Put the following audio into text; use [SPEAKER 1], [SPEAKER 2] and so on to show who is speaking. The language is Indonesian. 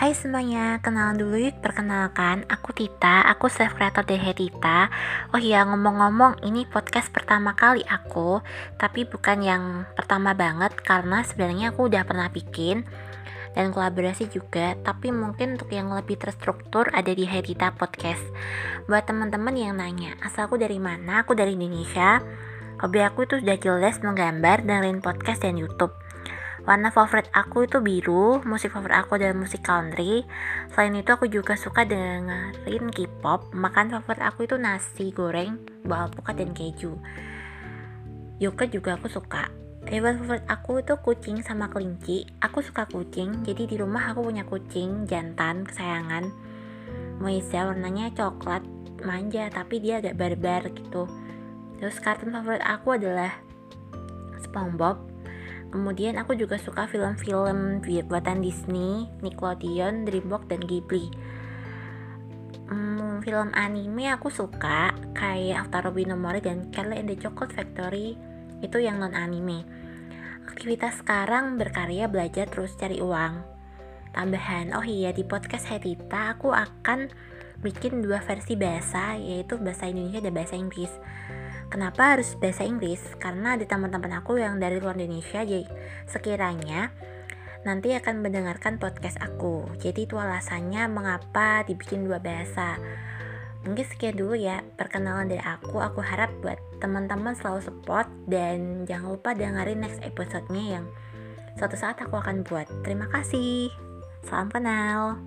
[SPEAKER 1] Hai semuanya, kenalan dulu yuk perkenalkan. Aku Tita, aku self creator dari Tita Oh iya ngomong-ngomong ini podcast pertama kali aku Tapi bukan yang pertama banget Karena sebenarnya aku udah pernah bikin dan kolaborasi juga. Tapi mungkin untuk yang lebih terstruktur ada di Herita Podcast. Buat teman-teman yang nanya asalku dari mana? Aku dari Indonesia. Hobi aku itu sudah jelas menggambar dan lain podcast dan YouTube Warna favorit aku itu biru, musik favorit aku adalah musik country. Selain itu aku juga suka dengerin K-pop. Makan favorit aku itu nasi goreng, bawang alpukat dan keju. Yoga juga aku suka. Hewan favorit aku itu kucing sama kelinci. Aku suka kucing, jadi di rumah aku punya kucing jantan kesayangan. Moisa warnanya coklat manja tapi dia agak barbar gitu. Terus kartun favorit aku adalah SpongeBob Kemudian aku juga suka film-film buatan Disney, Nickelodeon, DreamWorks, dan Ghibli. Hmm, film anime aku suka kayak After no Mori dan Charlie and the Chocolate Factory itu yang non anime. Aktivitas sekarang berkarya belajar terus cari uang. Tambahan, oh iya di podcast Hetita aku akan bikin dua versi bahasa yaitu bahasa Indonesia dan bahasa Inggris. Kenapa harus bahasa Inggris? Karena ada teman-teman aku yang dari luar Indonesia, jadi sekiranya nanti akan mendengarkan podcast aku. Jadi itu alasannya mengapa dibikin dua bahasa. Mungkin sekian dulu ya perkenalan dari aku. Aku harap buat teman-teman selalu support dan jangan lupa dengerin next episode-nya yang suatu saat aku akan buat. Terima kasih. Salam kenal.